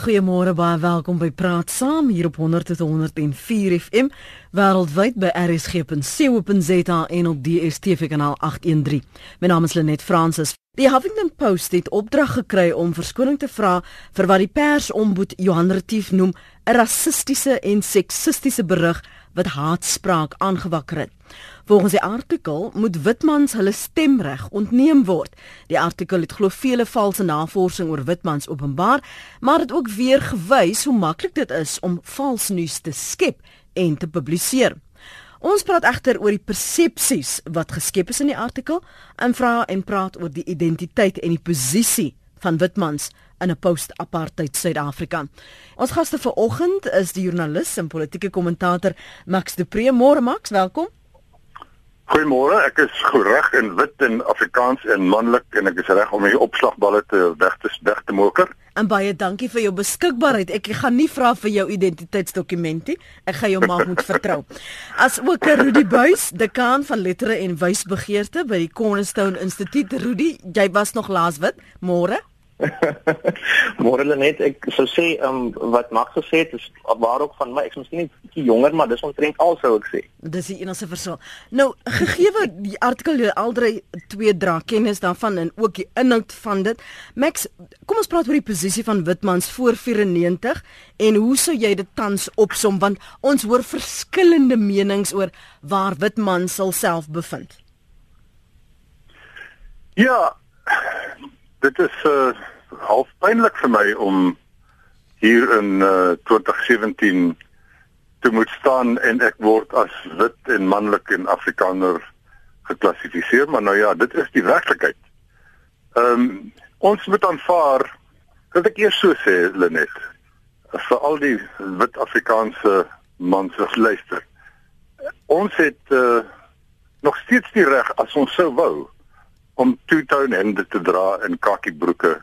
Goeiemôre baie welkom by Praat Saam hier op 100.104 FM wêreldwyd by rsg.co.za en op DStv kanaal 813. My naam is Lenet Fransis. Die Huffington Post het opdrag gekry om verskoning te vra vir wat die persombud Johan Retief noem 'n rassistiese en seksistiese berig wat haatspraak aangewakker het. Volgens die artikel moet witmans hulle stemreg ontneem word. Die artikel het glo vele valse navorsing oor witmans openbaar, maar dit ook weer gewys hoe maklik dit is om vals nuus te skep en te publiseer. Ons praat egter oor die persepsies wat geskep is in die artikel en vra en praat oor die identiteit en die posisie van witmans in 'n post-apartheid Suid-Afrika. Ons gaste vanoggend is die joernalis en politieke kommentator Max de Pre. Môre Max, welkom. Goeiemôre, ek is reg in wit en Afrikaans en manlik en ek is reg om my opslagballe te weg te weg te moker. En baie dankie vir jou beskikbaarheid. Ek gaan nie vra vir jou identiteitsdokument nie. Ek gaan jou maar moet vertrou. As ook Rudy Buys, dekaan van lettere en wysbegeerte by die Cornerstone Instituut. Rudy, jy was nog laas wit. Môre. Môre net ek sou sê um, wat Max gesê het is waar ook van my ek's miskien nie bietjie jonger maar dis omtrent al sou ek sê. Dis die enigste verskil. Nou gegee die artikel jy aldrei twee dra kennis daarvan en ook die inhoud van dit. Max, kom ons praat oor die posisie van Witmans voor 94 en hoe sou jy dit tans opsom want ons hoor verskillende menings oor waar Witman self bevind. Ja, dit is uh half pynlik vir my om hier in uh 2017 te moet staan en ek word as wit en manlik en afrikaner geklassifiseer, maar nou ja, dit is die werklikheid. Ehm um, ons moet aanvaar dat ek eers so sê Lenet vir al die wit Afrikaanse mans wat luister. Ons het uh nog steeds die reg as ons sou wou om two-tone hemde te dra en kakkiebroeke.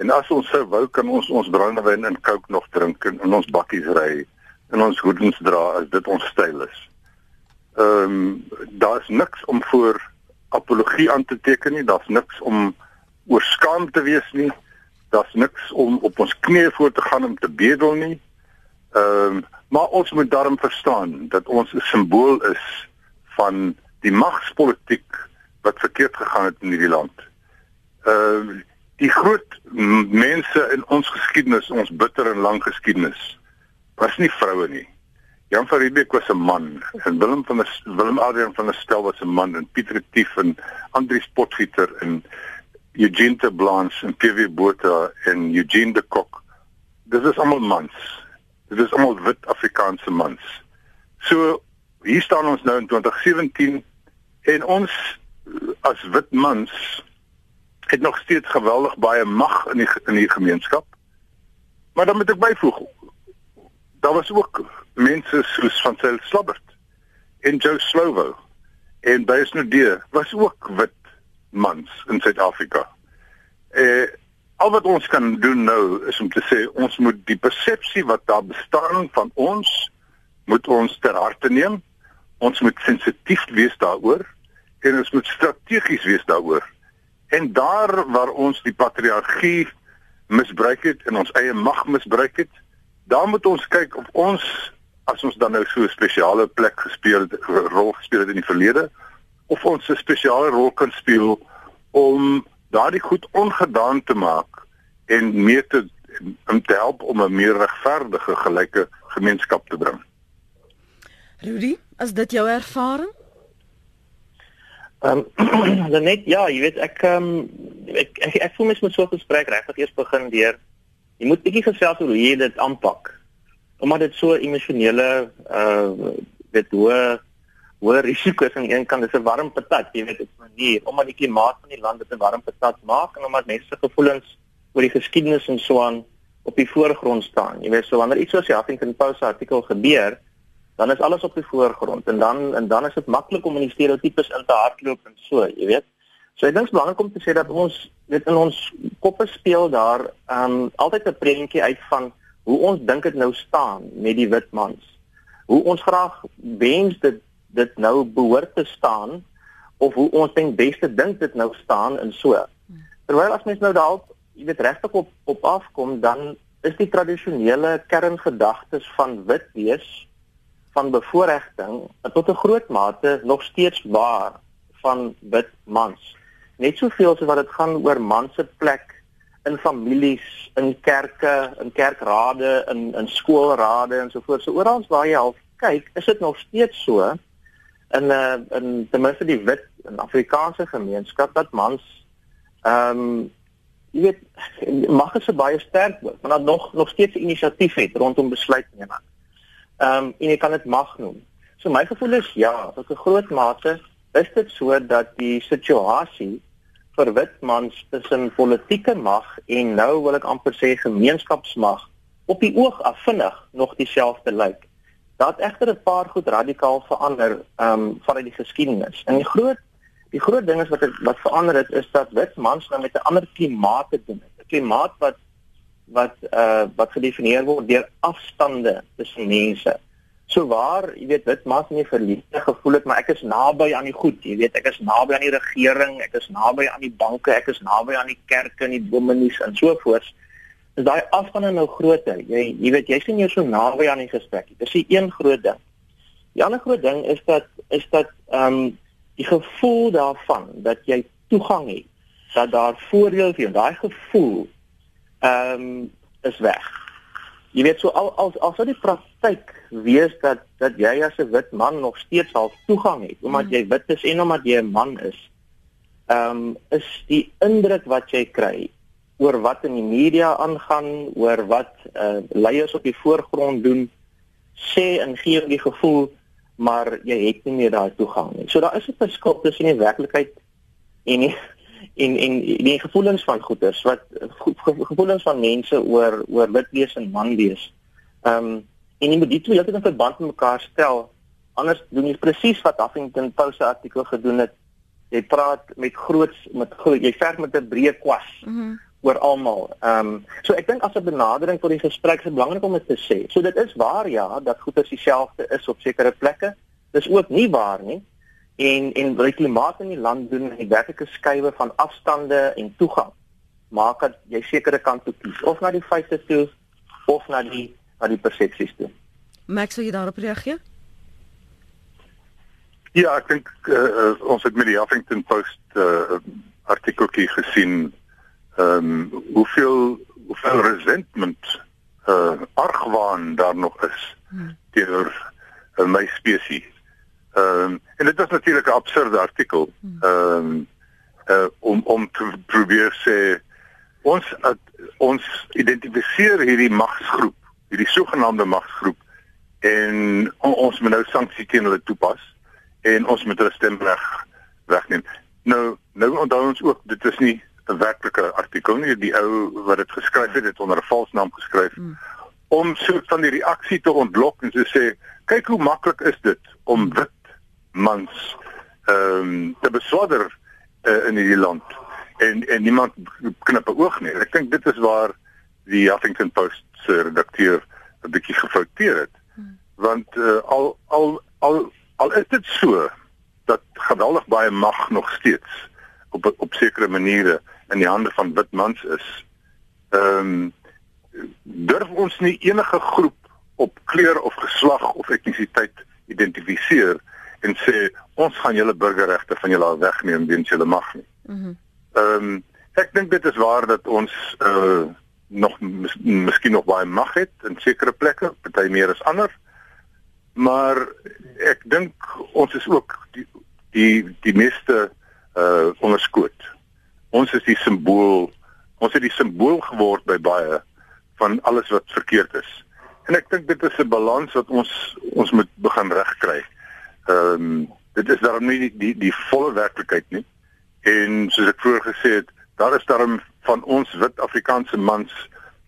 En as ons sou wou kan ons ons brandewyn en coke nog drink en in ons bakkies ry en ons hoedens dra as dit ons styl is. Ehm um, daar's niks om voor apologie aan te teken nie, daar's niks om oor skaam te wees nie. Daar's niks om op ons knieë voor te gaan om te bedel nie. Ehm um, maar ons moet daarom verstaan dat ons 'n simbool is van die magspolitiek wat verkeerd gegaan het in hierdie land. Ehm uh, die groot mense in ons geskiedenis, ons bitter en lang geskiedenis, was nie vroue nie. Jan van Riebeeck was 'n man en Willem van der Willem Adrian van der Stel was 'n man en Pieter Retief en Andrius Potgieter en Eugene de Blanche en PW Botha en Eugene de Kok. Dit is almal mans. Dit is almal wit Afrikaanse mans. So hier staan ons nou in 2017 en ons as wit mans het nog steeds geweldig baie mag in die in die gemeenskap. Maar dan moet ek byvoeg daar was ook mense soos van Sel Slabbert en Joe Slovo en Bysnodee was ook wit mans in Suid-Afrika. Eh al wat ons kan doen nou is om te sê ons moet die persepsie wat daar bestaan van ons moet ons ter harte neem. Ons moet sensitief wees daaroor en ons moet strategies wees daaroor. En daar waar ons die patriargie misbruik het en ons eie mag misbruik het, dan moet ons kyk of ons as ons dan nou so 'n spesiale plek gespeel het, rol gespeel het in die verlede of ons 'n spesiale rol kan speel om daardie goed ongedaan te maak en meer te om te help om 'n meer regverdige gelyke gemeenskap te bring. Rudy, as dit jou ervaring? Ehm um, net ja, jy weet ek ehm um, ek, ek ek voel mens moet so 'n gesprek regtig eers begin deur jy moet bietjie gesels oor hoe jy dit aanpak. Omdat dit so emosionele uh weet hoe hoe risiko's aan een kant is 'n warm patat, jy weet dit is 'n manier omdat die klimaat van die land dit 'n warm patat maak en omdat mense se gevoelens oor die geskiedenis en so aan op die voorgrond staan. Jy weet so wanneer iets soos die Huffington Post artikel gebeur, dan is alles op die voorgrond en dan en dan is dit maklik om in die stereotypes in te hardloop en so, jy weet. So ek dink dit is belangrik om te sê dat ons weet in ons koppe speel daar um altyd 'n prentjie uit van hoe ons dink dit nou staan met die wit mans. Hoe ons graag wens dit dit nou behoort te staan of hoe ons dink beste dink dit nou staan en so. Terwyl as mens nou dalk jy weet regtig op op afkom dan is die tradisionele kerngedagtes van wit wees van bevoordiging tot 'n groot mate nog steeds waar van wit mans. Net soveel as wat dit gaan oor man se plek in families, in kerke, in kerkrade, in in skoolrade en so voort. So oral waar jy al kyk, is dit nog steeds so in 'n uh, eh, in ten minste die wit en Afrikaanse gemeenskap dat mans ehm um, jy weet mag dit so baie sterk word, maar dat nog nog steeds inisiatief het rondom besluitneming. Ehm um, en jy kan dit mag noem. So my gevoel is ja, tot 'n groot mate is dit so dat die situasie vir wit mans tussen politieke mag en nou wil ek amper sê gemeenskapsmag op die oog af vinnig nog dieselfde lyk. Dat egter 'n paar goed radikaal verander ehm um, vanuit die geskiedenis. En die groot Die groot ding is wat het, wat verander het is dat wit mans nou met 'n ander klimaat te doen het. 'n Klimaat wat wat uh wat gedefinieer word deur afstande tussen mense. So waar, jy weet, wit mans nie verliefde gevoel het, maar ek is naby aan die goed, jy weet, ek is naby aan die regering, ek is naby aan die banke, ek is naby aan die kerke en die dominees en so voort. Is daai afstande nou groter? Jy jy weet, jy sien jou so naby aan die gesprek. Dis 'n een groot ding. Die ander groot ding is dat is dat ehm um, die gevoel daarvan dat jy toegang het dat daar voordele vir jou daai gevoel ehm um, is weg. Jy weet so al al al sou die praktyk wees dat dat jy as 'n wit man nog steeds al toegang het omdat mm. jy wit is en omdat jy 'n man is. Ehm um, is die indruk wat jy kry oor wat in die media aangaan, oor wat uh, leiers op die voorgrond doen, sê en gee die gevoel maar jy het nie meer daai toegang nie. So daar is 'n verskil tussen die werklikheid en die, en en die gevoelens van goeders wat gevoelens van mense oor oor wit wees en man wees. Ehm um, en jy moet dit twee heeltyd in verband met mekaar stel. Anders doen jy presies wat Huffington Post artikel gedoen het. Jy praat met groot met groot, jy verf met 'n breë kwas. Mm oor almal. Ehm um, so ek dink as 'n benadering vir die gesprek is belangrik om dit te sê. So dit is waar ja dat goeders dieselfde is op sekere plekke. Dis ook nie waar nie. En en die klimaat in die land doen die werklike skuwe van afstande en toegang maak dat jy sekere kant toe kies of na die feite toe of na die na die persepsies toe. Max, wil jy daarop reageer? Ja, ek dink uh, ons het met die Huffington Post uh, artikeltjie gesien ehm um, hoeveel hoeveel resentment uh argwaan daar nog is hmm. teenoor uh, my spesies. Ehm um, en dit was natuurlik 'n absurde artikel. Hmm. Ehm um, uh om om te probeer sê ons uh, ons identifiseer hierdie magsgroep, hierdie sogenaamde magsgroep en on, ons moet nou sanksie teen hulle toepas en ons moet hulle stemreg wegneem. Nou nou onthou ons ook dit is nie 'n werklike artikel nie die ou wat dit geskryf het het onder 'n vals naam geskryf mm. om so van die reaksie te ontlok en te sê kyk hoe maklik is dit om wit mans ehm um, te beswader uh, in hierdie land en en niemand knip 'n oog nie ek dink dit is waar die Huffington Post se redakteur 'n bietjie gefouteer het mm. want uh, al al al al is dit so dat geweldig baie mag nog steeds op op sekere maniere in die hande van wit mans is. Ehm um, durf ons nie enige groep op kleur of geslag of etnisiteit identifiseer en sê ons gaan julle burgerregte van julle wegneem weens julle mag nie. Mhm. Ehm mm um, ek dink dit is waar dat ons uh nog mis, miskien nog baie mag het in sekere plekke, party meer as ander. Maar ek dink ons is ook die die die meeste uh onderskoot ons is die simbool ons het die simbool geword by baie van alles wat verkeerd is en ek dink dit is 'n balans wat ons ons moet begin regkry ehm um, dit is daarom nie die die, die volle werklikheid nie. En soos ek vroeër gesê het daar is daarom van ons wit Afrikaanse mans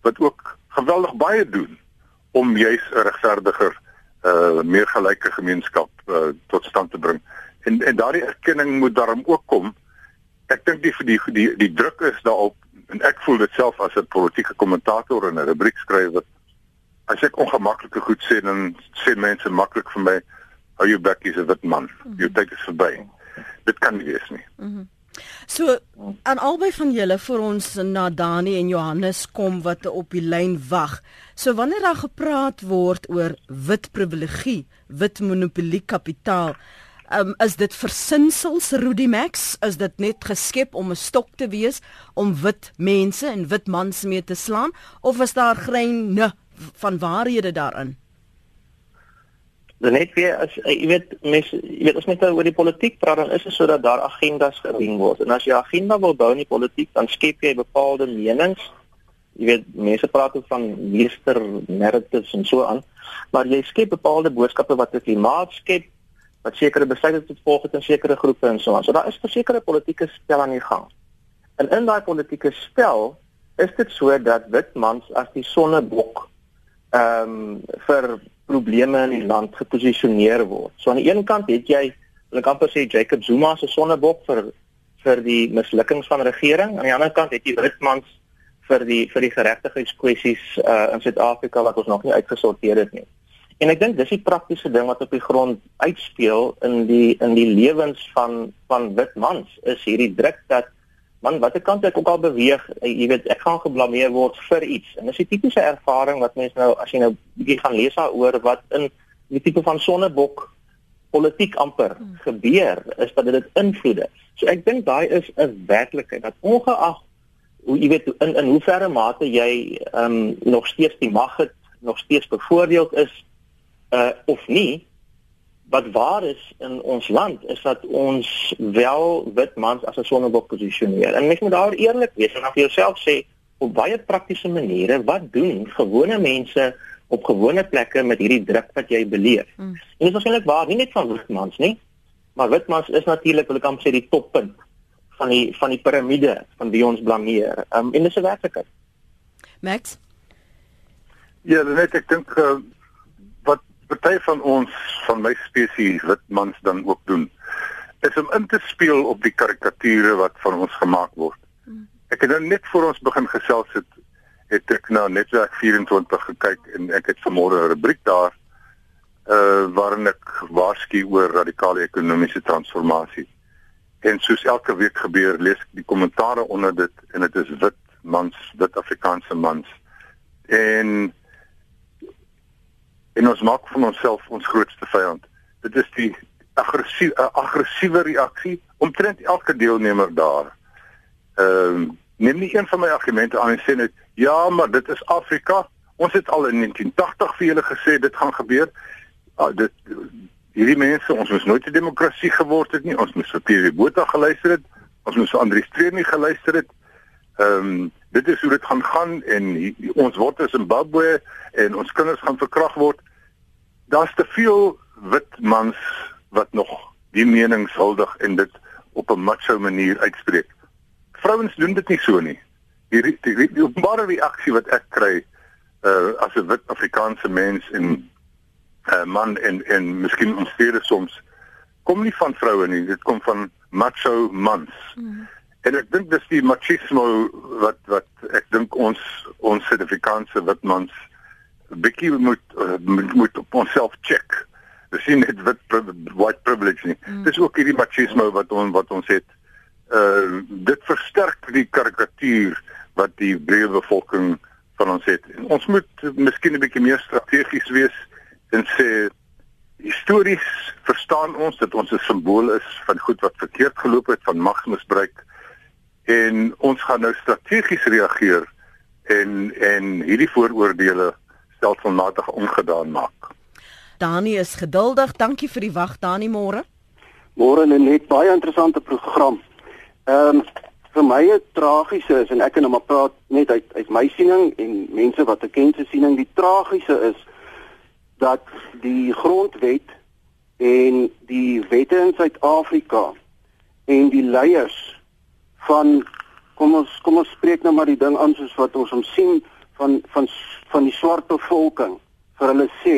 wat ook geweldig baie doen om juis 'n regverdiger uh meer gelyke gemeenskap uh, tot stand te bring. En en daardie erkenning moet daarom ook kom. Ek dink die die die die druk is daarop en ek voel dit self as 'n politieke kommentator en 'n rubriekskrywer. As ek ongemaklike goed sê dan sê mense maklik vir my hou jou bekkies 'n wit man jou mhm. tyd is verby dit kan nie wees nie mm -hmm. So aan albei van julle vir ons na Dani en Johannes kom wat op die lyn wag. So wanneer daar gepraat word oor wit privilegie, wit monopolie kapitaal, um, is dit versinsels Rudy Max? Is dit net geskep om 'n stok te wees om wit mense en wit mans mee te slaan of is daar greine van waarhede daarin? Dan net weer as eh, jy weet mense jy weet as net oor die politiek praat dan is dit sodat daar agendas gedien word. En as jy agenda wil bou in die politiek dan skep jy bepaalde menings jy weet mense praat ook van meester narratives en so aan maar jy skep bepaalde boodskappe wat 'n klimaat skep wat sekere besluite tot gevolg het in sekere groepe en so aan. So daar is 'n sekere politieke spel aan die gang. En in daai politieke spel is dit so dat wit mans as die sonnebok ehm um, vir probleme in die land geposisioneer word. So aan die een kant het jy, ek kan amper sê Jacob Zuma se sonnebok vir vir die mislukkings van regering. Aan die ander kant het jy Witmans vir die vir die geregtigheidskwessies uh in Suid-Afrika wat ons nog nie uitgesorteer het nie. En ek dink dis die praktiese ding wat op die grond uitspeel in die in die lewens van van Witmans is hierdie druk dat man watter kant ek ook al beweeg, eh, jy weet ek gaan geblameer word vir iets. En dis 'n tipiese ervaring wat mense nou as jy nou bietjie gaan lees daaroor wat in die tipe van sonnebok politiek amper hmm. gebeur is dat dit invloede. So ek dink daai is 'n werklikheid dat ongeag hoe jy weet in in hoeverre mate jy ehm um, nog steeds die mag het, nog steeds bevoordeeld is uh of nie, wat waar is in ons land is dat ons wel wit mans as 'n sonnebok posisioneer. En mens moet daar eerlik wees en af jouself sê op baie praktiese maniere wat doen gewone mense op gewone plekke met hierdie druk wat jy beleef. Mm. En dit is waarskynlik waar nie net van wit mans nie, maar wit mans is natuurlik wil ek amper sê die toppunt van die van die piramide van wie ons blameer. Um, en dis 'n werklikheid. Max Ja, net ek dink uh, party van ons van my spesies wit mans dan ook doen is om in te speel op die karikature wat van ons gemaak word. Ek het nou net voor ons begin gesels het het ek na netwerk 24 gekyk en ek het vanmôre 'n rubriek daar uh waarin ek waarsku oor radikale ekonomiese transformasie. En soos elke week gebeur, lees ek die kommentare onder dit en dit is wit mans, wit Afrikaanse mans. En en ons maak van onsself ons grootste vyand. Dit is die aggressiewe uh, aggressiewe reaksie omtrent elke deelnemer daar. Ehm uh, neem nie een van my argumente aan en sê net ja, maar dit is Afrika. Ons het al in 1980 vir julle gesê dit gaan gebeur. Uh, dit hierdie mense, ons moes nooit 'n demokrasie geword het nie. Ons moes vir Pierre Botha geluister het. Ons moes vir Andri Streenie geluister het. Ehm um, dit is hoe dit gaan gaan en die, ons word in Zimbabwe en ons kinders gaan verkrag word. Daar's te veel wit mans wat nog die menings huldig en dit op 'n macho manier uitspreek. Vrouens doen dit nie so nie. Die die, die, die openbare reaksie wat ek kry uh as 'n wit Afrikaanse mens en uh, man en en miskien ons stede soms kom nie van vroue nie, dit kom van macho mans. Mm. En ek dink dis die machismo wat wat ek dink ons ons Suid-Afrikaanse wit mans bietjie moet uh, moet, moet op onsself check. Dis nie net wit white privilege nie. Mm. Dis ook hierdie machismo wat ons wat ons het. Uh dit versterk die karikatuur wat die breë bevolking van ons het. En ons moet miskien 'n bietjie meer strategies wees en sê histories verstaan ons dat ons 'n simbool is van goed wat verkeerd geloop het, van magsmisbruik en ons gaan nou strategies reageer en en hierdie vooroordeele stelselmatig ongedaan maak. Dani is geduldig. Dankie vir die wag Dani môre. Môre net baie interessante program. Ehm um, vir my het tragiese is en ek kan nou maar praat net uit uit my siening en mense wat ek ken se siening die tragiese is dat die grondwet en die wette in Suid-Afrika en die leiers van kom ons kom ons spreek nou maar die ding aan soos wat ons hom sien van van van die swart bevolking vir hulle sê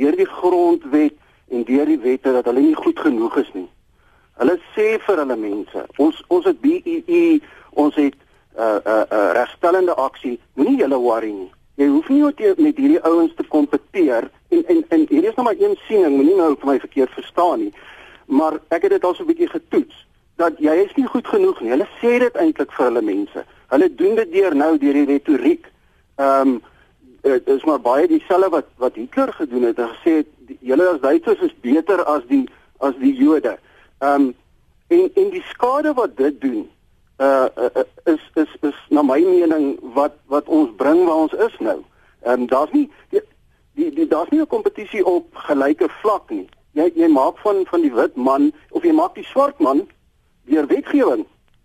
deur die grondwet en deur die wette dat hulle nie goed genoeg is nie. Hulle sê vir hulle mense, ons ons het BEE, ons het 'n uh, 'n uh, uh, regstellende aksie, moenie julle worry nie. Jy hoef nie met hierdie ouens te kompeteer en en en hier is nog maar een siening, moenie nou vir my verkeerd verstaan nie. Maar ek het dit al so 'n bietjie getoets dat jy is nie goed genoeg nie. Hulle sê dit eintlik vir hulle mense. Hulle doen dit deur nou deur die retoriek. Ehm um, dit is maar baie dieselfde wat wat Hitler gedoen het en gesê het julle as Duitsers is beter as die as die Jode. Ehm um, en en die skade wat dit doen uh, uh is is is na my mening wat wat ons bring waar ons is nou. Ehm um, daar's nie die, die, die daar's nie 'n kompetisie op gelyke vlak nie. Jy jy maak van van die wit man of jy maak die swart man deur wetgewing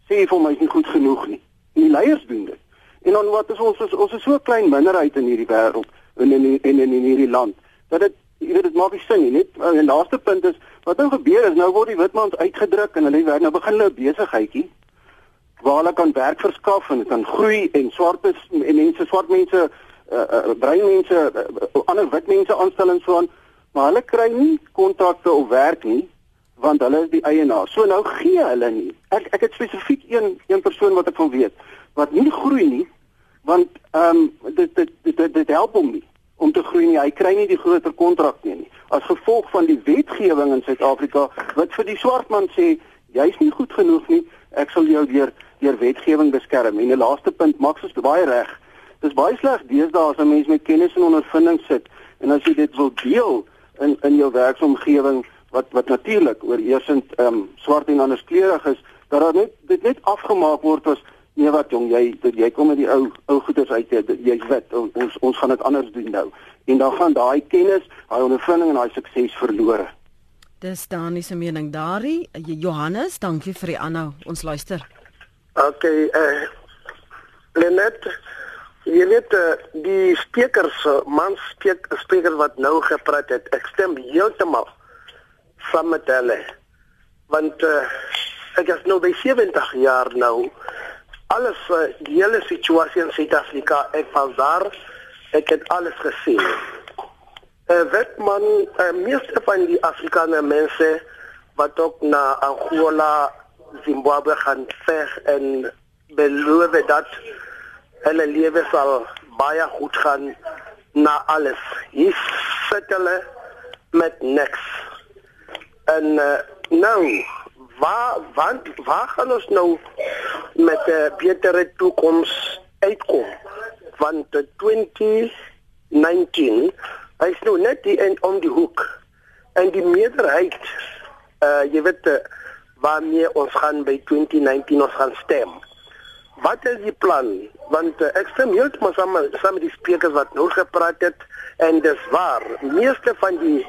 sê vir my is nie goed genoeg nie. En die leiers doen dit. En dan wat is ons ons, ons is so klein minderheid in hierdie wêreld en in in in, in hierdie land dat dit jy weet dit maak nie sin nie. Net uh, die laaste punt is wat nou gebeur is nou word die witmans uitgedruk en hulle werk nou begin hulle besigheidjie waar hulle kan werk verskaf en kan groei en swart en mense swart mense uh, uh, bruin mense uh, ander wit mense aanstel en so aan maar hulle kry nie kontrakte of werk nie want hulle is die eienaar. So nou gee hulle nie. Ek ek het spesifiek een een persoon wat ek van weet wat nie groei nie want ehm um, dit, dit dit dit help hom nie om te groei nie. Hy kry nie die groter kontrak nie, nie. As gevolg van die wetgewing in Suid-Afrika wat vir die swart man sê jy's nie goed genoeg nie. Ek sal jou deur deur wetgewing beskerm. En die laaste punt, Max is baie reg. Dis baie sleg deesdae as 'n mens met kennis en ondervinding sit en as jy dit wil deel in in jou werksomgewing wat wat natuurlik oorheersend ehm um, swart en anderskleurig is dat daar net dit net afgemaak word as nee wat jong jy jy kom met die ou ou goeders uit jy jy's wit ons ons gaan dit anders doen nou. En dan gaan daai kennis daai ondervinding en daai sukses verlore Dis Dani se mening daarin Johannes dankie vir die aanhou. Ons luister. Okay eh uh, Lenet jy weet uh, die sprekers uh, man spreek spreker wat nou gepraat het ek stem heeltemal saam met hulle. Want uh, ek is nou by 70 jaar nou. Alles uh, die hele situasie in Suid-Afrika, ek was daar. Ek het alles gesien. Eh uh, weet man, uh, meeste van die Afrikaanse mense wat ook na Angola, Zimbabwe gaan veg en beloof dat hulle lewe sal baie goed gaan na alles. Hier sit hulle met niks. En uh, nou, waar waar waar gaan ons nou met 'n uh, betere toekoms uitkom? Want uh, 2019 is nou net die end om die hoek. En die meerderheid uh jy weet uh, waarmee ons gaan by 2019 ons gaan stem. Wat is die plan? Want uh, ek stem heeltemal saam saam met die sprekers wat nou gepraat het en dis waar. Meeste van die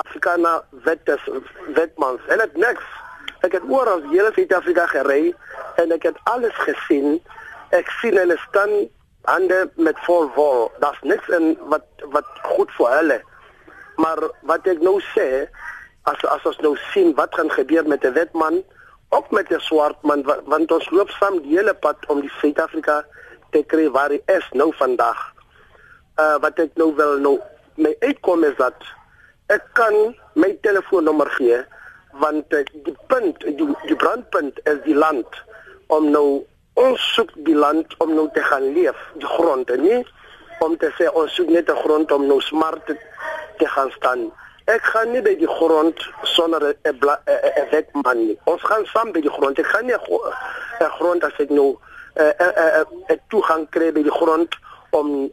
Afrikaner wettes wetmans. En dit niks. Ek het oral hele Suid-Afrika gery en ek het alles gesien. Ek sien hulle staan hande met vol wol. Daar's niks in wat wat goed vir hulle. Maar wat ek nou sê, as as ons nou sien wat gaan gebeur met 'n wetman of met 'n swart man want ons loop saam die hele pad om die Suid-Afrika te kry waar hy is nou vandag. Uh wat ek nou wil nou my uitkom is dat ek kan my telefoonnommer gee want uh, die punt die, die brandpunt is die land om nou ons soek die land om nou te gaan leef die grond nie om te sê ons soek net 'n grond om nou smart te, te gaan staan ek gaan nie by die grond sonder 'n wet man nie. Ons gaan saam by die grond. Ek gaan nie 'n grond as ek nou 'n toegang kry by die grond om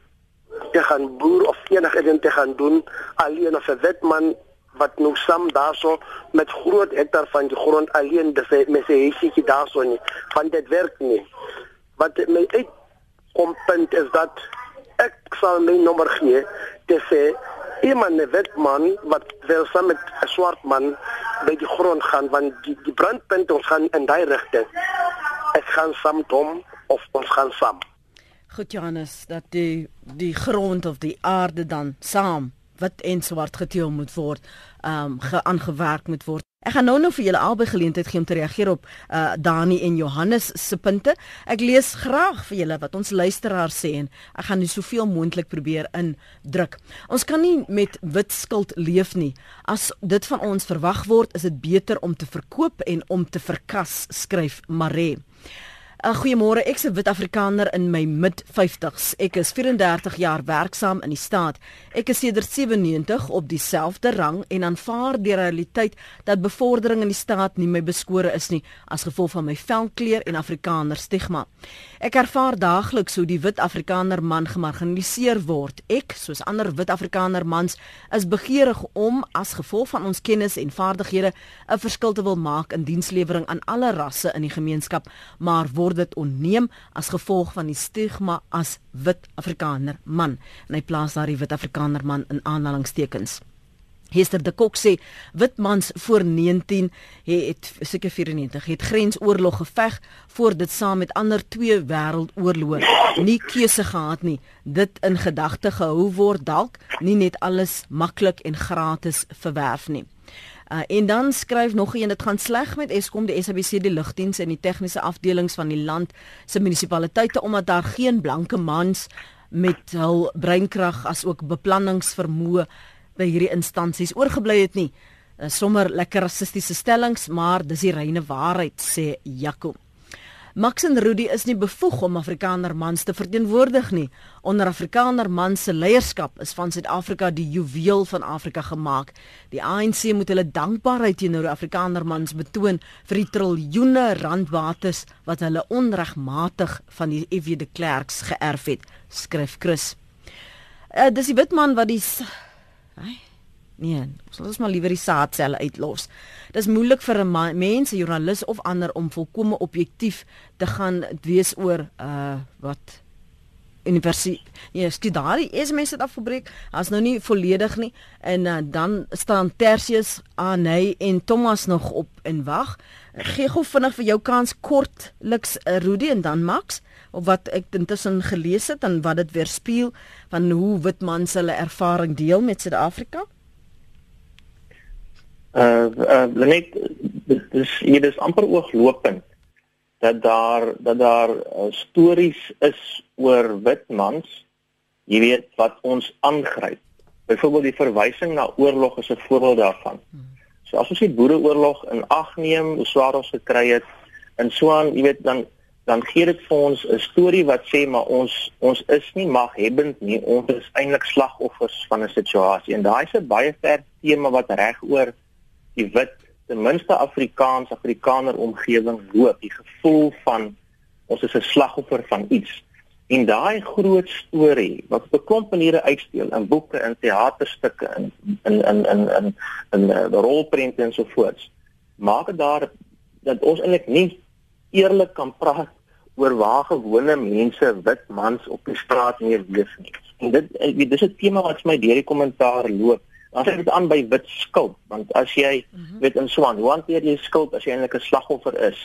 te gaan boer of ding te gaan doen alleen of 'n wetman wat nou saam daarso met groot hektar van die grond alleen dis met sy huisie daarso nie. Van dit werk nie. Wat my uit kom punt is dat ek sal my nommer gee te sê iemand 'n wetman wat wil saam met 'n swart man by die grond gaan want die die brandpunt ons gaan in daai rigting ek gaan saam hom of ons gaan saam. Goed Johannes, dat die die grond of die aarde dan saam wit en swart geteel moet word, ehm um, geaangewerk moet word. Ek gaan nou nou vir julle albei geleentheid gee om te reageer op uh Dani en Johannes se punte. Ek lees graag vir julle wat ons luisteraars sê en ek gaan nie soveel moontlik probeer indruk. Ons kan nie met wit skuld leef nie. As dit van ons verwag word, is dit beter om te verkoop en om te verkas, skryf Mare. Uh, Goeiemôre, ek is 'n wit Afrikaner in my mid-50s. Ek is 34 jaar werksaam in die staat. Ek is sedert 97 op dieselfde rang en aanvaar die realiteit dat bevordering in die staat nie my beskore is nie as gevolg van my velkleur en Afrikaner stigma. Ek ervaar daagliks hoe die wit Afrikaner man gemarginaliseer word. Ek, soos ander wit Afrikaner mans, is begeerig om as gevolg van ons kennis en vaardighede 'n verskil te wil maak in dienslewering aan alle rasse in die gemeenskap, maar word dit onneem as gevolg van die stigma as wit Afrikaner man. En hy plaas daardie wit Afrikaner man in aanhalingstekens. Hester de Kok sê wit mans voor 19 het seker 94 het grensoorlog geveg voor dit saam met ander twee wêreldoorloë nie keuse gehad nie dit in gedagte gehou word dalk nie net alles maklik en gratis verwerf nie Uh, en dan skryf nog een dit gaan sleg met Eskom die SABC die lugdiens en die tegniese afdelings van die land se munisipaliteite omdat daar geen blanke mans met hul breinkrag as ook beplanningsvermoë by hierdie instansies oorgebly het nie. Uh, sommer lekker rassistiese stellings, maar dis die reine waarheid sê Jaco. Max en Rudy is nie bevoeg om Afrikaner mans te verteenwoordig nie. Onder Afrikaner mans se leierskap is van Suid-Afrika die juweel van Afrika gemaak. Die ANC moet hulle dankbaarheid teenoor Afrikaner mans betoon vir die triljoene randbates wat hulle onregmatig van die FW de Klerks geërf het, skryf Chris. Uh, dis die wit man wat die Ai. Nee, ons laat ons maar liewer die saadselle uitlos. Dis moeilik vir 'n mens, 'n joernalis of ander om volkomme objektief te gaan wees oor uh wat universiteit. Ja, skiet daar die SMS het afgebreek. As nou nie volledig nie en uh, dan staan Tertius aan hy en Thomas nog op en wag. Gee gou vinnig vir jou kans kortliks uh, Rudy en dan Max of wat ek intussen gelees het en wat dit weerspieël van hoe wit mans hulle ervaring deel met Suid-Afrika? Uh uh net dis hier is amper ooglopend dat daar dat daar uh, stories is oor wit mans jy weet wat ons aangryp. Byvoorbeeld die verwysing na oorlog is 'n voorbeeld daarvan. So as ons die boereoorlog in ag neem hoe swaar ons gekry het en so aan jy weet dan dan gee dit vir ons 'n storie wat sê maar ons ons is nie maghebbend nie. Ons is eintlik slagoffers van 'n situasie. En daai is 'n baie ver tema wat reg oor die wit ten minste Afrikaans Afrikaner omgewing loop die gevoel van ons is 'n slagoffer van iets. En daai groot storie wat op 'n klomp maniere uitspeel in boeke en teaterstukke in in in in in in die uh, rolprente en so voort maak dit daar dat ons eintlik nie eerlik kan praat oor waar gewone mense wit mans op die straat meer leef nie. En dit dis 'n tema wat vir my deur die kommentaar loop dan sit dit aan by wit skuld want as jy mm -hmm. weet in Swan hoe hanteer jy skuld as jy eintlik 'n slagoffer is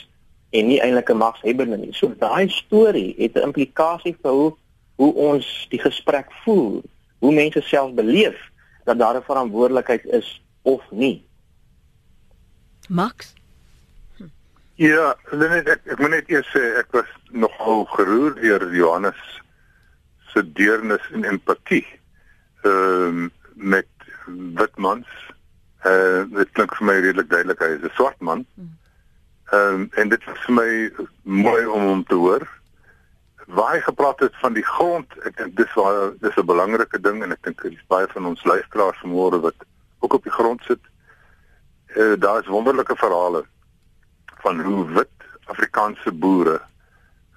en nie eintlik 'n magshebber nie so daai storie het 'n implikasie vir hoe hoe ons die gesprek voer hoe mense self beleef dat daar 'n verantwoordelikheid is of nie Max hm. Ja, net ek ek moet net eers sê ek was nogal geroer deur Johannes se deernis en empatie. Ehm um, met wit mans. Uh dit klink vir my redelik duidelik hy is 'n swart man. Ehm um, en dit was vir my mooi om hom te hoor. Waar hy gepraat het van die grond, ek dink dis waar dis 'n belangrike ding en ek dink dis baie van ons luisteraars vanmôre wat ook op die grond sit. Uh daar is wonderlike verhale van hoe wit Afrikaanse boere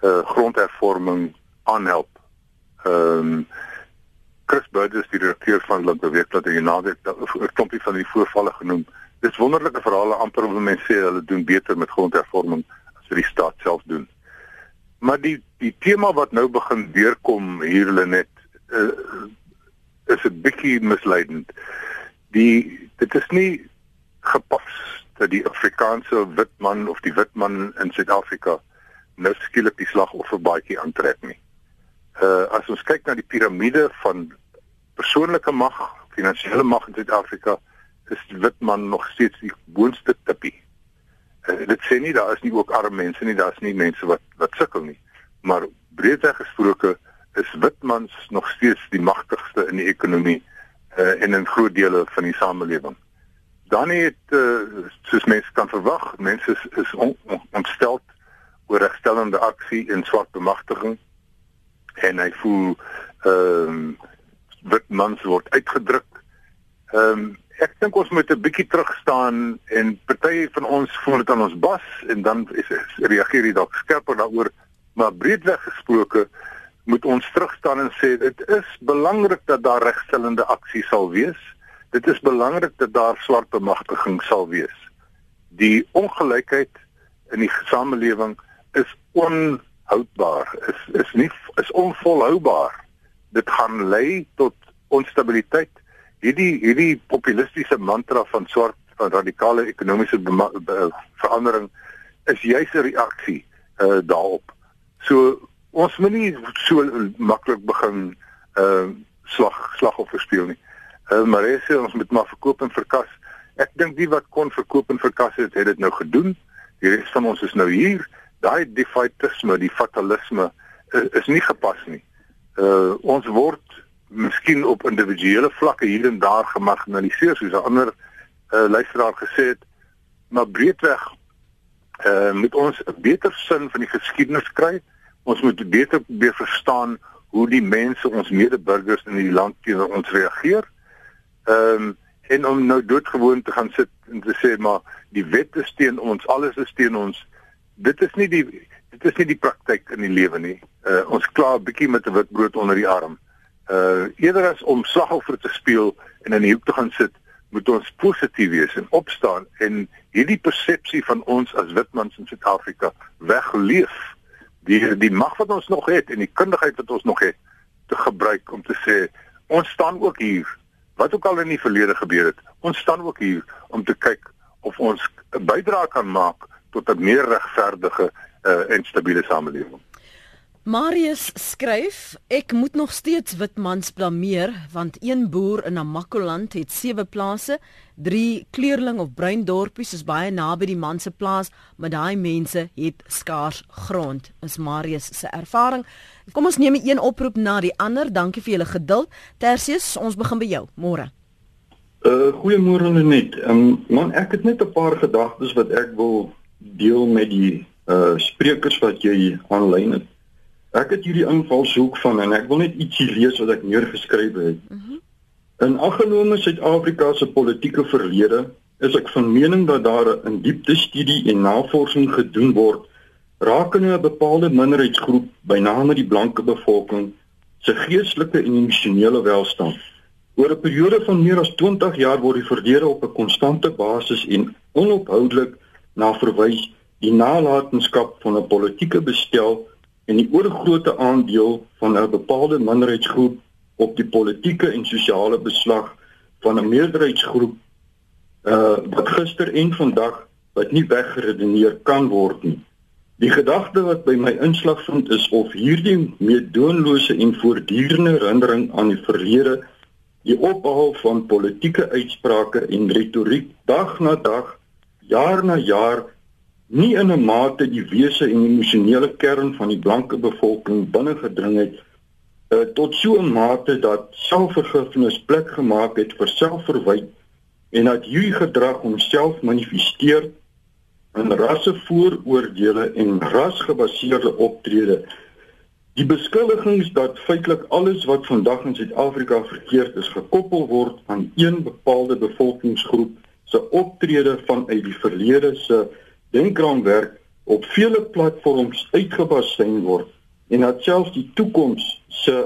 uh grondhervorming aanhelp. Ehm um, Chris Burgess die direkteur van Landbouweekblad en naweek 'n klompie van die voorvalle genoem. Dis wonderlike verhale amper hoe mense sê hulle doen beter met grondhervorming as wat die staat self doen. Maar die die tema wat nou begin deurkom hier hulle net uh, is 'n bietjie misleidend. Die dit is nie gepas dat die Afrikaanse wit man of die wit man in Suid-Afrika nou skielik die slagoffer baadjie aantrek nie. Uh as ons kyk na die piramide van persoonlike mag, finansiële mag in Suid-Afrika is die wit man nog steeds die boonste tippie. En dit sê nie daar is nie ook arme mense nie, daar's nie mense wat wat sukkel nie. Maar breedweg gesproke is wit mans nog steeds die magtigste in die ekonomie uh, en in groot dele van die samelewing. Dan het uh, soos mense kan verwag, mense is, is on, on, ontstel oor regstellende aksie en swart bemagtiging en hy voel ehm um, wit mans word uitgedruk. Ehm um, ek dink ons moet 'n bietjie terug staan en party van ons voel dit aan ons bas en dan is, is reageer jy dalk skerper daaroor, maar breedweg gesproke moet ons terug staan en sê dit is belangrik dat daar regstellende aksie sal wees. Dit is belangrik dat daar swart bemagtiging sal wees. Die ongelykheid in die samelewing is onhoudbaar. Is is nie is onvolhoubaar. Dit gaan lei tot onstabiliteit. Hierdie hierdie populistiese mantra van swart van radikale ekonomiese verandering is juis 'n reaksie uh, daarop. So ons moet nie so maklik begin uh slag slagoffer speel nie. Uh maar hy sê ons moet maar verkoop en verkas. Ek dink die wat kon verkoop en verkas het, het dit nou gedoen. Die res van ons is nou hier. Daai defaitisme, die fatalisme is, is nie gepas nie. Uh ons word miskien op individuele vlakke hier en daar gemarginaliseer soos 'n ander uh luisteraar gesê het. Maar breedweg uh moet ons 'n beter sin van die geskiedenis kry ons moet beter probeer verstaan hoe die mense ons medeburgers in die land teenoor ons reageer. Ehm um, en om nou doodgewoon te gaan sit en te sê maar die wet is teen ons, alles is teen ons. Dit is nie die dit is nie die praktyk in die lewe nie. Uh ons kla 'n bietjie met 'n wit brood onder die arm. Uh eerder as om slagoffer te speel en in die hoek te gaan sit, moet ons positief wees en opstaan en hierdie persepsie van ons as witmans in Suid-Afrika wegleef die die mag wat ons nog het en die kundigheid wat ons nog het te gebruik om te sê ons staan ook hier wat ook al in die verlede gebeur het ons staan ook hier om te kyk of ons 'n bydrae kan maak tot 'n meer regverdige uh, en stabiele samelewing Marius skryf: Ek moet nog steeds wit mans blameer want een boer in Namakoland het sewe plase, drie kleurling of bruin dorpies is baie naby die man se plaas, maar daai mense het skaars grond. Is Marius se ervaring. Kom ons neem een oproep na die ander. Dankie vir julle geduld. Tersius, ons begin by jou. Môre. Uh goeiemôre Lenet. Um, man, ek het net 'n paar gedagtes wat ek wil deel met die uh sprekers wat jy aanlyn het. Ek het hierdie invalshoek van en ek wil net ietsie lees wat ek neergeskryf het. Mm -hmm. In aggenome Suid-Afrika se politieke verlede is ek van mening dat daar 'n diepte studie en navorsing gedoen word rakende 'n bepaalde minderheidsgroep, byname die blanke bevolking, se geestelike en emosionele welstand. Oor 'n periode van meer as 20 jaar word die verlede op 'n konstante basis en onophoudelik na verwys die nalatenskap van 'n politieke bestel en die oorgrootste aandeel van 'n bepaalde minderheidsgroep op die politieke en sosiale beslag van 'n meerderheidsgroep uh wat gister en vandag wat nie weggeredeneer kan word nie. Die gedagte wat by my inslag vind is of hierdie meedoenlose en voortdurende herinnering aan die verlede die ophaal van politieke uitsprake en retoriek dag na dag, jaar na jaar nie in 'n mate die wese en emosionele kern van die blanke bevolking binne gedring het uh, tot so 'n mate dat selfvergifnis plek gemaak het vir selfverwyd en dat hierdie gedrag homself manifesteer in rassevooroordeele en rasgebaseerde optrede. Die beskuldigings dat feitelik alles wat vandag in Suid-Afrika verkeerd is gekoppel word aan een bepaalde bevolkingsgroep se optrede vanuit die verlede se denkraamwerk op vele platforms uitgebaseer word en dat selfs die toekoms se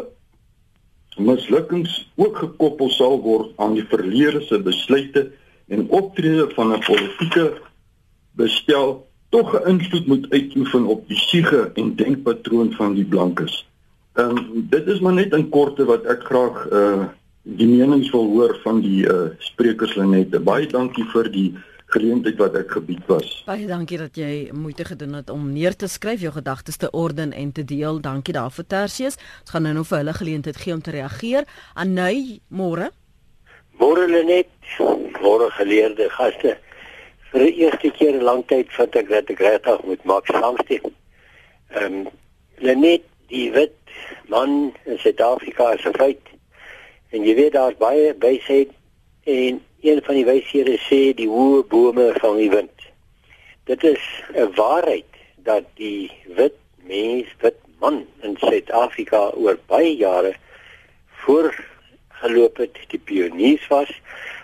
mislukkings ook gekoppel sal word aan die verlede se besluite en optrede van 'n politieke bestel tog 'n invloed moet uitoefen op die siege en denkpatroon van die blankes. Ehm um, dit is maar net in korte wat ek graag uh die menings wil hoor van die uh sprekers Lenette. Baie dankie vir die geleentheid wat ek gebied was. Baie dankie dat jy moeite gedoen het om neer te skryf, jou gedagtes te orden en te deel. Dankie daarvoor Tersius. Ons gaan nou nog vir hulle geleentheid gee om te reageer. Anay, môre. Môre Lenet, môre geleerde gaste. Vir die eerste keer in lang tyd vind ek dat ek regtig moet maak saamstem. Ehm um, Lenet, die wit man in Suid-Afrika is 'n feit. En jy weet daar's baie wysheid en een van die wyshede sê die hoë bome vang die wind. Dit is 'n waarheid dat die wit mens, wit man in Suid-Afrika oor baie jare voorgeloop het, die pioniers was.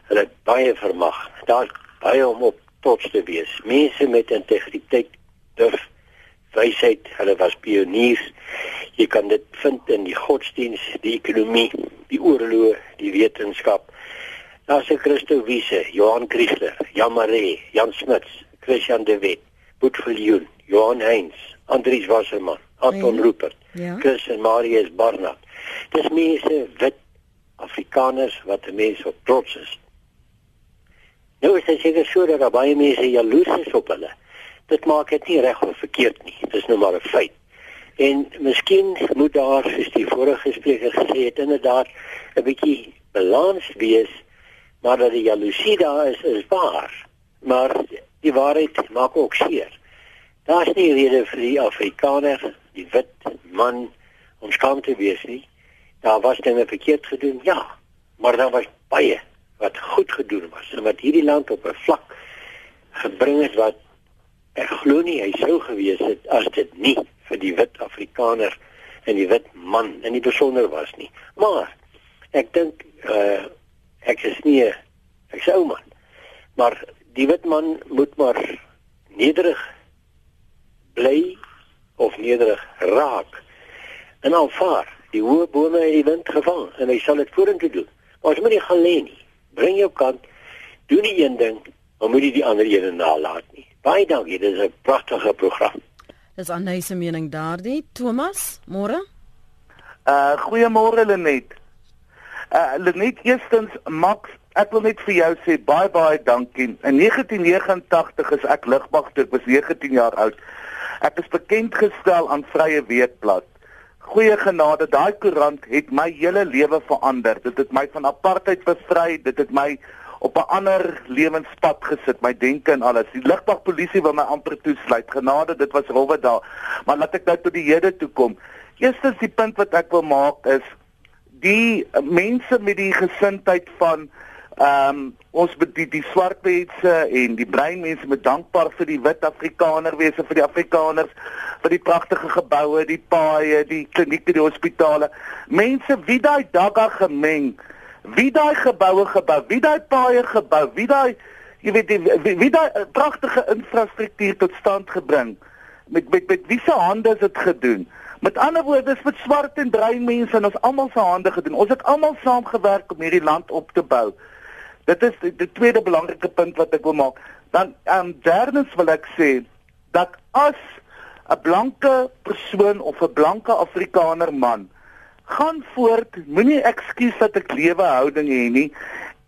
Hulle baie vermag. Daar's baie om op trots te wees. Mense met integriteit, durf, wysheid, hulle was pioniers. Jy kan dit vind in die godsdiens, die ekonomie, die oorloë, die wetenskap. Daar's 'n Christo Wiese, Johan Christler, Jan Maree, Jan Smuts, Christian de Wet, Boet Viljoen, Johan Heinz, Andries Wasserman, Anton ja. Rupert, ja. Chris en Marius Barnard. Dis mense wit Afrikaners wat 'n mens op trots is. Nou is dit seker so dat baie mense jaloes is op hulle. Dit maak dit nie reg of verkeerd nie. Dit is nou maar 'n feit. En miskien moet daar, soos die vorige spreker gesê het, inderdaad 'n bietjie balans wees, maar dat die jaloesie daar is, is waar. Maar die waarheid maak ook seer. Daar's nie rede vir die Afrikaner, die wit man om skaam te wees nie. Daar was dinge verkeerd gedoen, ja, maar daar was baie wat goed gedoen was en wat hierdie land op 'n vlak gebring het wat ek glo nie hy sou gewees het as dit nie vir die wit Afrikaner en die wit man in die besonder was nie. Maar ek dink uh ek is nie ek sou man. Maar die wit man moet maar nederig bly of nederig raak en aanvaar die hoë bome in die wind gevang en hy sal dit vorentoe doen. Maar as moet jy gaan lê nie. Bring jou kant. Doen die een ding, maar moet jy die ander een nalat nie. Baie dankie, dit is 'n pragtige program. Dis Anne se mening daardie. Thomas, môre? Uh goeiemôre Lenet. Uh Lenet, eerstens Max, ek wil net vir jou sê baie baie dankie. In 1989 is ek lugmag toe, ek was 19 jaar oud. Ek is bekend gestel aan Vrye Weekblad. Goeie genade, daai koerant het my hele lewe verander. Dit het my van apartheid bevry, dit het my op 'n ander lewenspad gesit, my denke en alles. Die lugmagpolisie wou my amper toesluit. Genade, dit was rowwe daar. Maar laat ek nou tot die hede toe kom. Eerstens die punt wat ek wil maak is die mense met die gesindheid van Ehm um, ons die die swart mense en die bruin mense met dankbaar vir die wit Afrikaner wees vir die Afrikaners vir die pragtige geboue, die paaie, die klinieke, die hospitale. Mense wie daai dagga gemeng, wie daai geboue gebou, wie daai paaie gebou, wie daai jy weet die, wie, wie daai eh, pragtige infrastruktuur tot stand gebring. Met met met wie se hande is dit gedoen? Met ander woorde, dis met swart en bruin mense en ons almal se hande gedoen. Ons het almal saamgewerk om hierdie land op te bou. Dit is die, die tweede belangrike punt wat ek wil maak. Dan ehm um, derdens wil ek sê dat as 'n blanke persoon of 'n blanke Afrikaner man gaan voort, moenie ekskuus dat ek lewe houding hê nie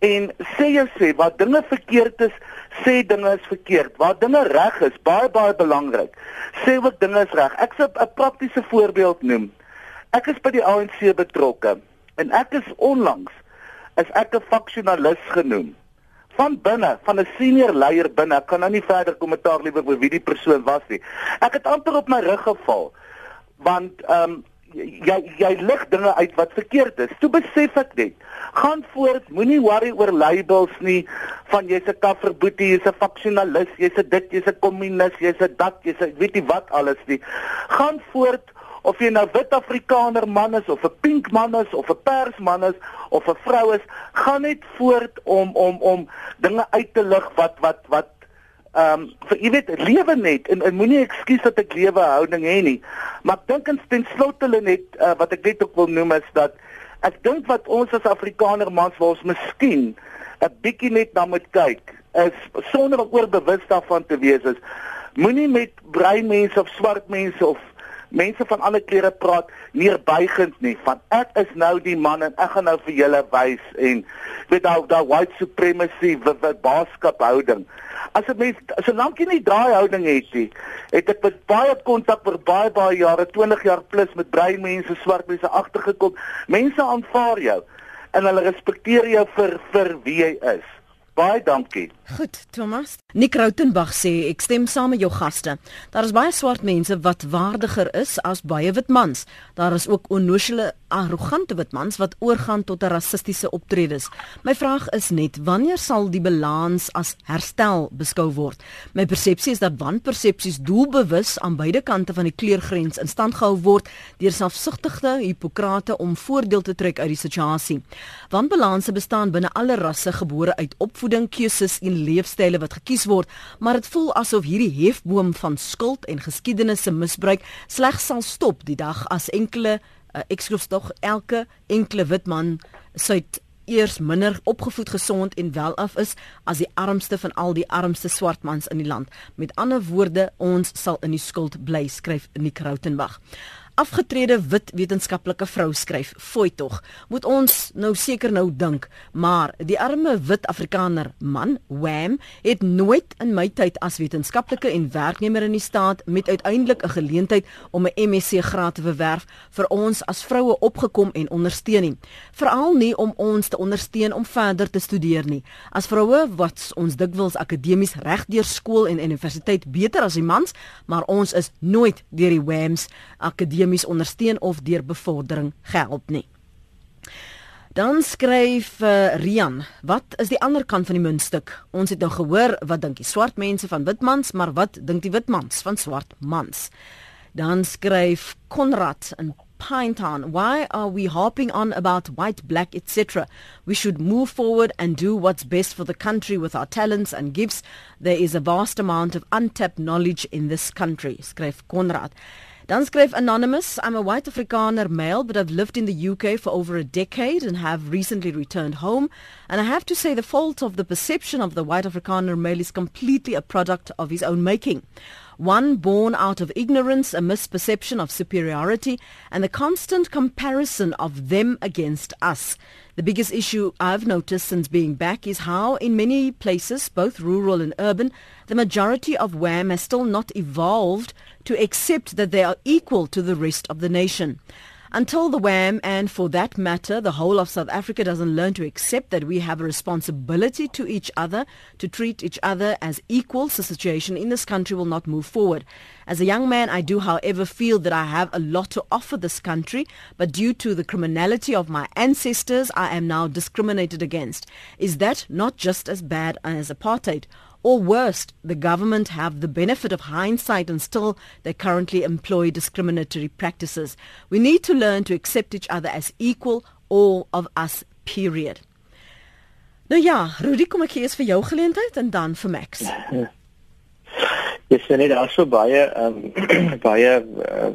en sê jy sê wat dinge verkeerd is, sê dinge is verkeerd. Waar dinge reg is, baie baie belangrik. Sê ook dinge is reg. Ek sal 'n praktiese voorbeeld noem. Ek is by die ANC betrokke en ek is onlangs is ek 'n faksionalis genoem. Van binne, van 'n senior leier binne, ek kan nou nie verder kommentaar liewer oor wie die persoon was nie. Ek het amper op my rug geval want ehm um, jy jy lig dinge uit wat verkeerd is. Toe besef ek net, gaan voort, moenie worry oor labels nie van jy's 'n kafferboetie, jy's 'n faksionalis, jy's 'n dit, jy's 'n kommunis, jy's 'n dat, jy's weet nie wat alles nie. Gaan voort of jy nou wit Afrikaner man is of 'n pink man is of 'n pers man is of 'n vrou is, gaan net voort om om om dinge uit te lig wat wat wat ehm um, vir jy weet lewe net en, en moenie ekskuus dat ek lewe houding hê nie. Maar ek dink ten slotte hulle net uh, wat ek net ook wil noem is dat ek dink wat ons as Afrikaner mans wil ons miskien 'n bietjie net na moet kyk is sonder om oorbewus daarvan te wees is moenie met bruin mense of swart mense of mense van alle kleure praat neerbuigend nie van ek is nou die man en ek gaan nou vir julle wys en weet daai daai white supremacy wat wat baaskap houding. As dit mense solank jy nie daai houding het nie het ek met baie kontak vir baie baie jare 20 jaar plus met bruin mense swart mense agtergekom. Mense aanvaar jou en hulle respekteer jou vir vir wie jy is Baie dankie. Goed, Thomas. Nick Rautenbach sê ek stem saam met jou gaste. Daar is baie swart mense wat waardiger is as baie wit mans. Daar is ook onnoosele arrogante wit mans wat oorgaan tot 'n rassistiese optredes. My vraag is net wanneer sal die balans as herstel beskou word? My persepsie is dat wanpersepsies doelbewus aan beide kante van die kleurgrens in stand gehou word deur selfsugtige hipokrate om voordeel te trek uit die situasie. Wanbalanse bestaan binne alle rasse gebore uit opvoeding, keuses en leefstyle wat gekies word, maar dit voel asof hierdie hefboom van skuld en geskiedenis se misbruik slegs sal stop die dag as enkele uh, ek skryf tog elke enkele wit man suid eers minder opgevoed gesond en welaf is as die armste van al die armste swart mans in die land. Met ander woorde, ons sal in die skuld bly, skryf Nick Rautenbach afgetrede wit wetenskaplike vrou skryf, "Fooi tog, moet ons nou seker nou dink, maar die arme wit Afrikaner man, Wham, het nooit in my tyd as wetenskaplike en werknemer in die staat met uiteindelik 'n geleentheid om 'n MSc graad te verwerf vir ons as vroue opgekom en ondersteun nie. Veral nie om ons te ondersteun om verder te studeer nie. As vroue wat ons dikwels akademies reg deur skool en universiteit beter as die mans, maar ons is nooit deur die Whams akademie akademies ondersteun of deur bevordering gehelp nie. Dan skryf uh, Rian, wat is die ander kant van die muntstuk? Ons het nou gehoor wat dink die swart mense van wit mans, maar wat dink die wit mans van swart mans? Dan skryf Konrad in Pinetown, why are we harping on about white, black, etc.? We should move forward and do what's best for the country with our talents and gifts. There is a vast amount of untapped knowledge in this country, skryf Konrad. Dan skryf Anonymous, I'm a white Afrikaner male, but I've lived in the UK for over a decade and have recently returned home. And I have to say the fault of the perception of the white Afrikaner male is completely a product of his own making. One born out of ignorance, a misperception of superiority, and the constant comparison of them against us. The biggest issue I've noticed since being back is how, in many places, both rural and urban, the majority of WAM has still not evolved to accept that they are equal to the rest of the nation. Until the WAM, and for that matter, the whole of South Africa doesn't learn to accept that we have a responsibility to each other, to treat each other as equals, the situation in this country will not move forward. As a young man, I do, however, feel that I have a lot to offer this country, but due to the criminality of my ancestors, I am now discriminated against. Is that not just as bad as apartheid? Or worst, the government have the benefit of hindsight and still they currently employ discriminatory practices. We need to learn to accept each other as equal, all of us, period. Nou ja, Rudy, kom ek gee eers vir jou geleentheid en dan vir Max. Dis net daar so baie um, baie uh,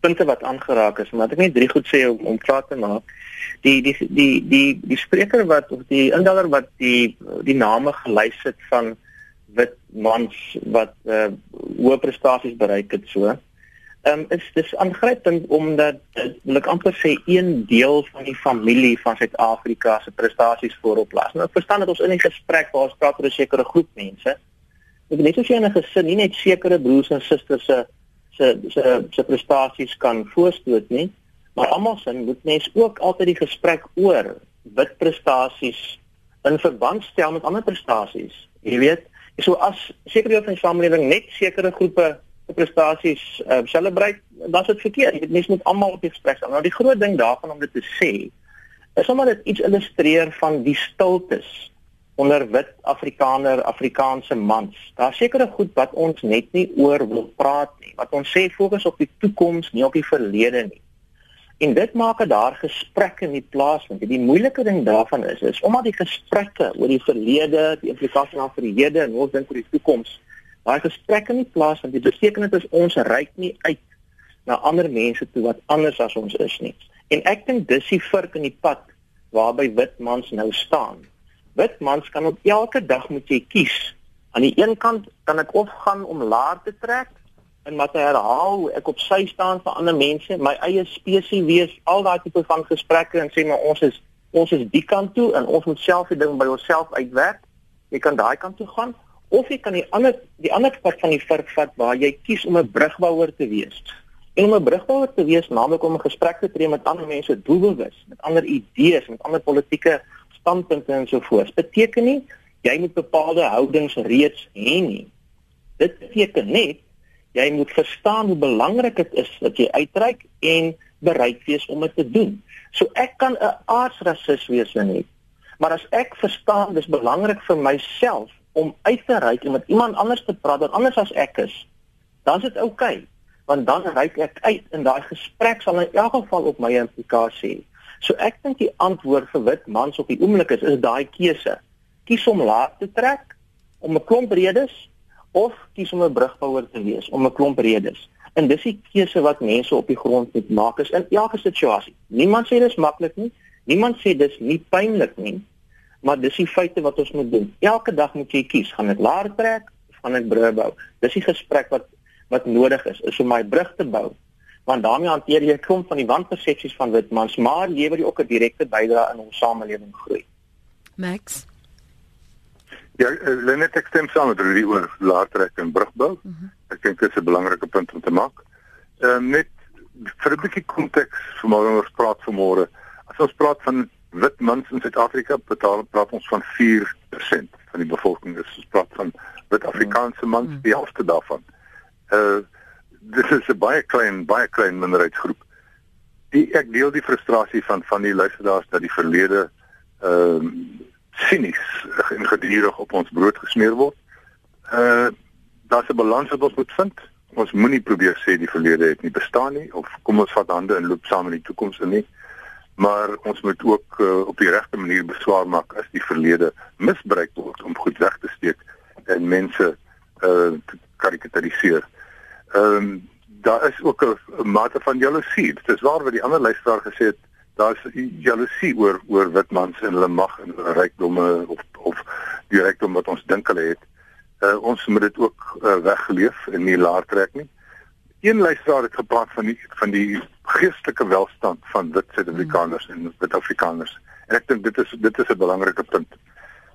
punte wat aangeraak is, maar ek net drie goed sê om om klaar te maak. Die die die die die spreker wat of die indaller wat die die name gelys het van wit mans wat uh, hoë prestasies bereik het so. Ehm um, is dis aangrypend omdat wil ek amper sê een deel van die familie van Suid-Afrika se prestasies voorop plaas. Nou ek verstaan dat ons in 'n gesprek waar ons praat oor 'n sekere groep mense. Ek net soos jy in 'n gesin nie net sekere broers en susters se se se se prestasies kan voorstoot nie, maar almal sin moet mens ook altyd die gesprek oor wit prestasies in verband stel met ander prestasies. Jy weet, So as sekere deel van die samelewing net sekere groepe prestasies uh, celebrate, dan is dit verkeerd. Dit mens moet almal op die gesprek staan. Nou die groot ding daarvan om dit te sê, is sommer dit iets illustreer van die stiltes onder wit Afrikaner, Afrikaanse mans. Daar sekere goed wat ons net nie oor wil praat nie. Wat ons sê fokus op die toekoms, nie op die verlede nie. En dit maak dat daar gesprekke in die plaas vind. Die moeilike ding daarvan is is omdat die gesprekke oor die verlede, die implikasies van die hede en ons dink oor die toekoms, daai gesprekke in die plaas vind. Dit beteken dit is ons reik nie uit na ander mense toe wat anders as ons is nie. En ek dink dis die vurk in die pad waarby wit mans nou staan. Wit mans kan op elke dag moet jy kies. Aan die een kant kan ek of gaan om laer te trek en wat hy herhaal hoe ek op sy staan vir ander mense, my eie spesies wees, al daai tipe van gesprekke en sê maar ons is ons is die kant toe en ons moet self die ding by onsself uitwerk. Jy kan daai kant toe gaan of jy kan die ander die ander pad van die vurk vat waar jy kies om 'n brugbouer te wees. En om 'n brugbouer te wees, naamlik om 'n gesprek te tree met ander mense doelbewus, met ander idees, met ander politieke standpunte en so voort. Beteken nie jy moet bepaalde houdings reeds hê nie. Dit beteken net jy moet verstaan hoe belangrik dit is dat jy uitreik en bereid wees om dit te doen. So ek kan 'n aardsrasis wees net. Maar as ek verstaan dis belangrik vir myself om uit te reik en met iemand anders te praat dan anders as ek is, dan is dit oukei. Okay, want dan reik ek uit en daai gesprek sal in elk geval op my implikasie. So ek dink die antwoord vir wit mans op die oomblik is is daai keuse. Kies om laat te trek om 'n klomp redes of kies om 'n brugbouer te wees om 'n klomp redes. En dis die keuse wat mense op die grond moet maak is in elke situasie. Niemand sê dis maklik nie. Niemand sê dis nie pynlik nie. Maar dis die feite wat ons moet doen. Elke dag moet jy kies, gaan ek laer trek of gaan ek brug bou? Dis die gesprek wat wat nodig is, is om my brug te bou. Want daarmee hanteer jy 'n klomp van die wanpersepsies van wit mans, maar lewer jy ook 'n direkte bydrae in ons samelewing groei. Max Ja, eh, Lenet ek stem saam met Rudy oor laartrek en brugbou. Mm -hmm. Ek dink dit is 'n belangrike punt om te maak. Ehm uh, net vir 'n bietjie konteks vir môre ons praat vanmôre. As ons praat van wit mans in Suid-Afrika, betaal praat ons van 4% van die bevolking. Dis ons praat van wit Afrikaanse mans, mm -hmm. die helfte daarvan. Uh dis is 'n baie klein, baie klein minderheidsgroep. Die ek deel die frustrasie van van die luisteraars dat die verlede ehm uh, sinies en gedurig op ons brood gesmeer word. Uh daar's 'n balans wat ons moet vind. Ons moenie probeer sê die verlede het nie bestaan nie of kom ons vat hande en loop saam in die toekoms in nie. Maar ons moet ook uh, op die regte manier beswaar maak as die verlede misbruik word om goed weg te steek en mense uh karikaturiseer. Ehm um, daar is ook 'n mate van jaloesie. Dit is waar wat die ander luisteraar gesê het daar's jaloesie oor oor wit mans en hulle mag en hulle rykdomme of of die rykdom wat ons dink hulle het. Uh, ons moet dit ook uh, weggeleef en nie laer trek nie. Een luisteraar het gepraat van die van die geestelike welstand van wit Suid-Afrikaners mm. en wit Afrikaners. En ek dink dit is dit is 'n belangrike punt.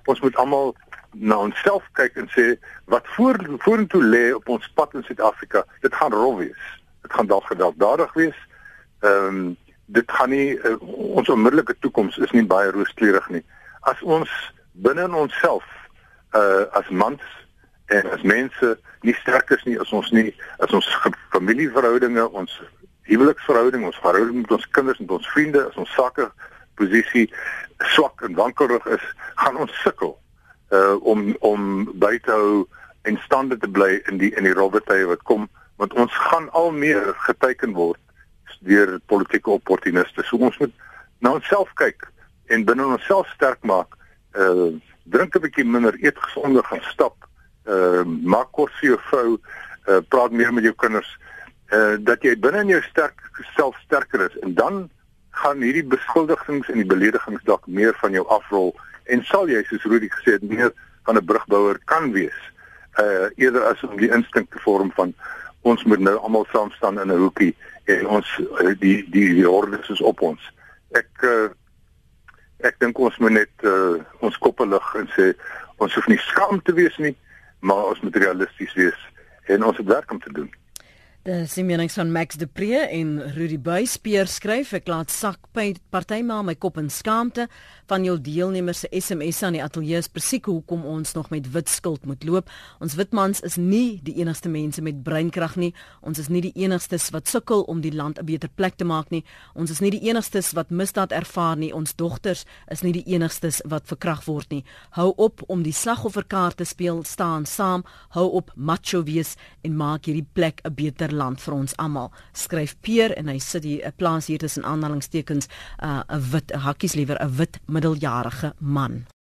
Ons moet almal na onsself kyk en sê wat voor vorentoe lê op ons pad in Suid-Afrika. Dit gaan rof wees. Dit gaan dalk gewelddadig wees. Ehm um, dit gaan nie uh, ons onmiddellike toekoms is nie baie rooskleurig nie. As ons binne in onsself uh as mans en as mense nie sterk is nie, as ons nie as ons familieverhoudinge, ons huweliksverhouding, ons verhouding met ons kinders en ons vriende, as ons sake posisie swak en wankelrig is, gaan ons sukkel uh om om by te hou en stande te bly in die in die rowwe tye wat kom want ons gaan al meer geteken word deur politieke opportuniste. So ons moet na onsself kyk en binne onsself sterk maak. Uh drink 'n bietjie minder, eet gesonder, gaan stap. Uh maak kos vir jou vrou, uh praat meer met jou kinders. Uh dat jy binne in jou sterk self sterker is en dan gaan hierdie beskuldigings en die beledigings dalk meer van jou afrol en sal jy soos Rudy gesê het meer van 'n brugbouer kan wees. Uh eerder as om die instink te vorm van ons moet nou almal saam staan in 'n hoekie en ons eh, die die die hordes is op ons. Ek uh, ek dink ons moet net uh, ons koppe lig en sê ons hoef nie skaam te wees nie, maar ons moet realisties wees en ons het werk om te doen. Die simenings van Max de Pre en Rudy Buyspeer skryf ek laat sak party maar my kop in skaamte van jou deelnemers se SMS aan die ateljee is presies hoekom ons nog met wit skuld moet loop. Ons wit mans is nie die enigste mense met breinkrag nie. Ons is nie die enigstes wat sukkel om die land 'n beter plek te maak nie. Ons is nie die enigstes wat misdaad ervaar nie. Ons dogters is nie die enigstes wat verkragt word nie. Hou op om die slagofferkaart te speel, staan saam, hou op macho wees en maak hierdie plek 'n beter land vir ons almal. Skryf Peer en hy sit hier 'n plaas hier tussen aanhalingstekens uh, 'n wit hakkies liewer 'n wit middeljarige man.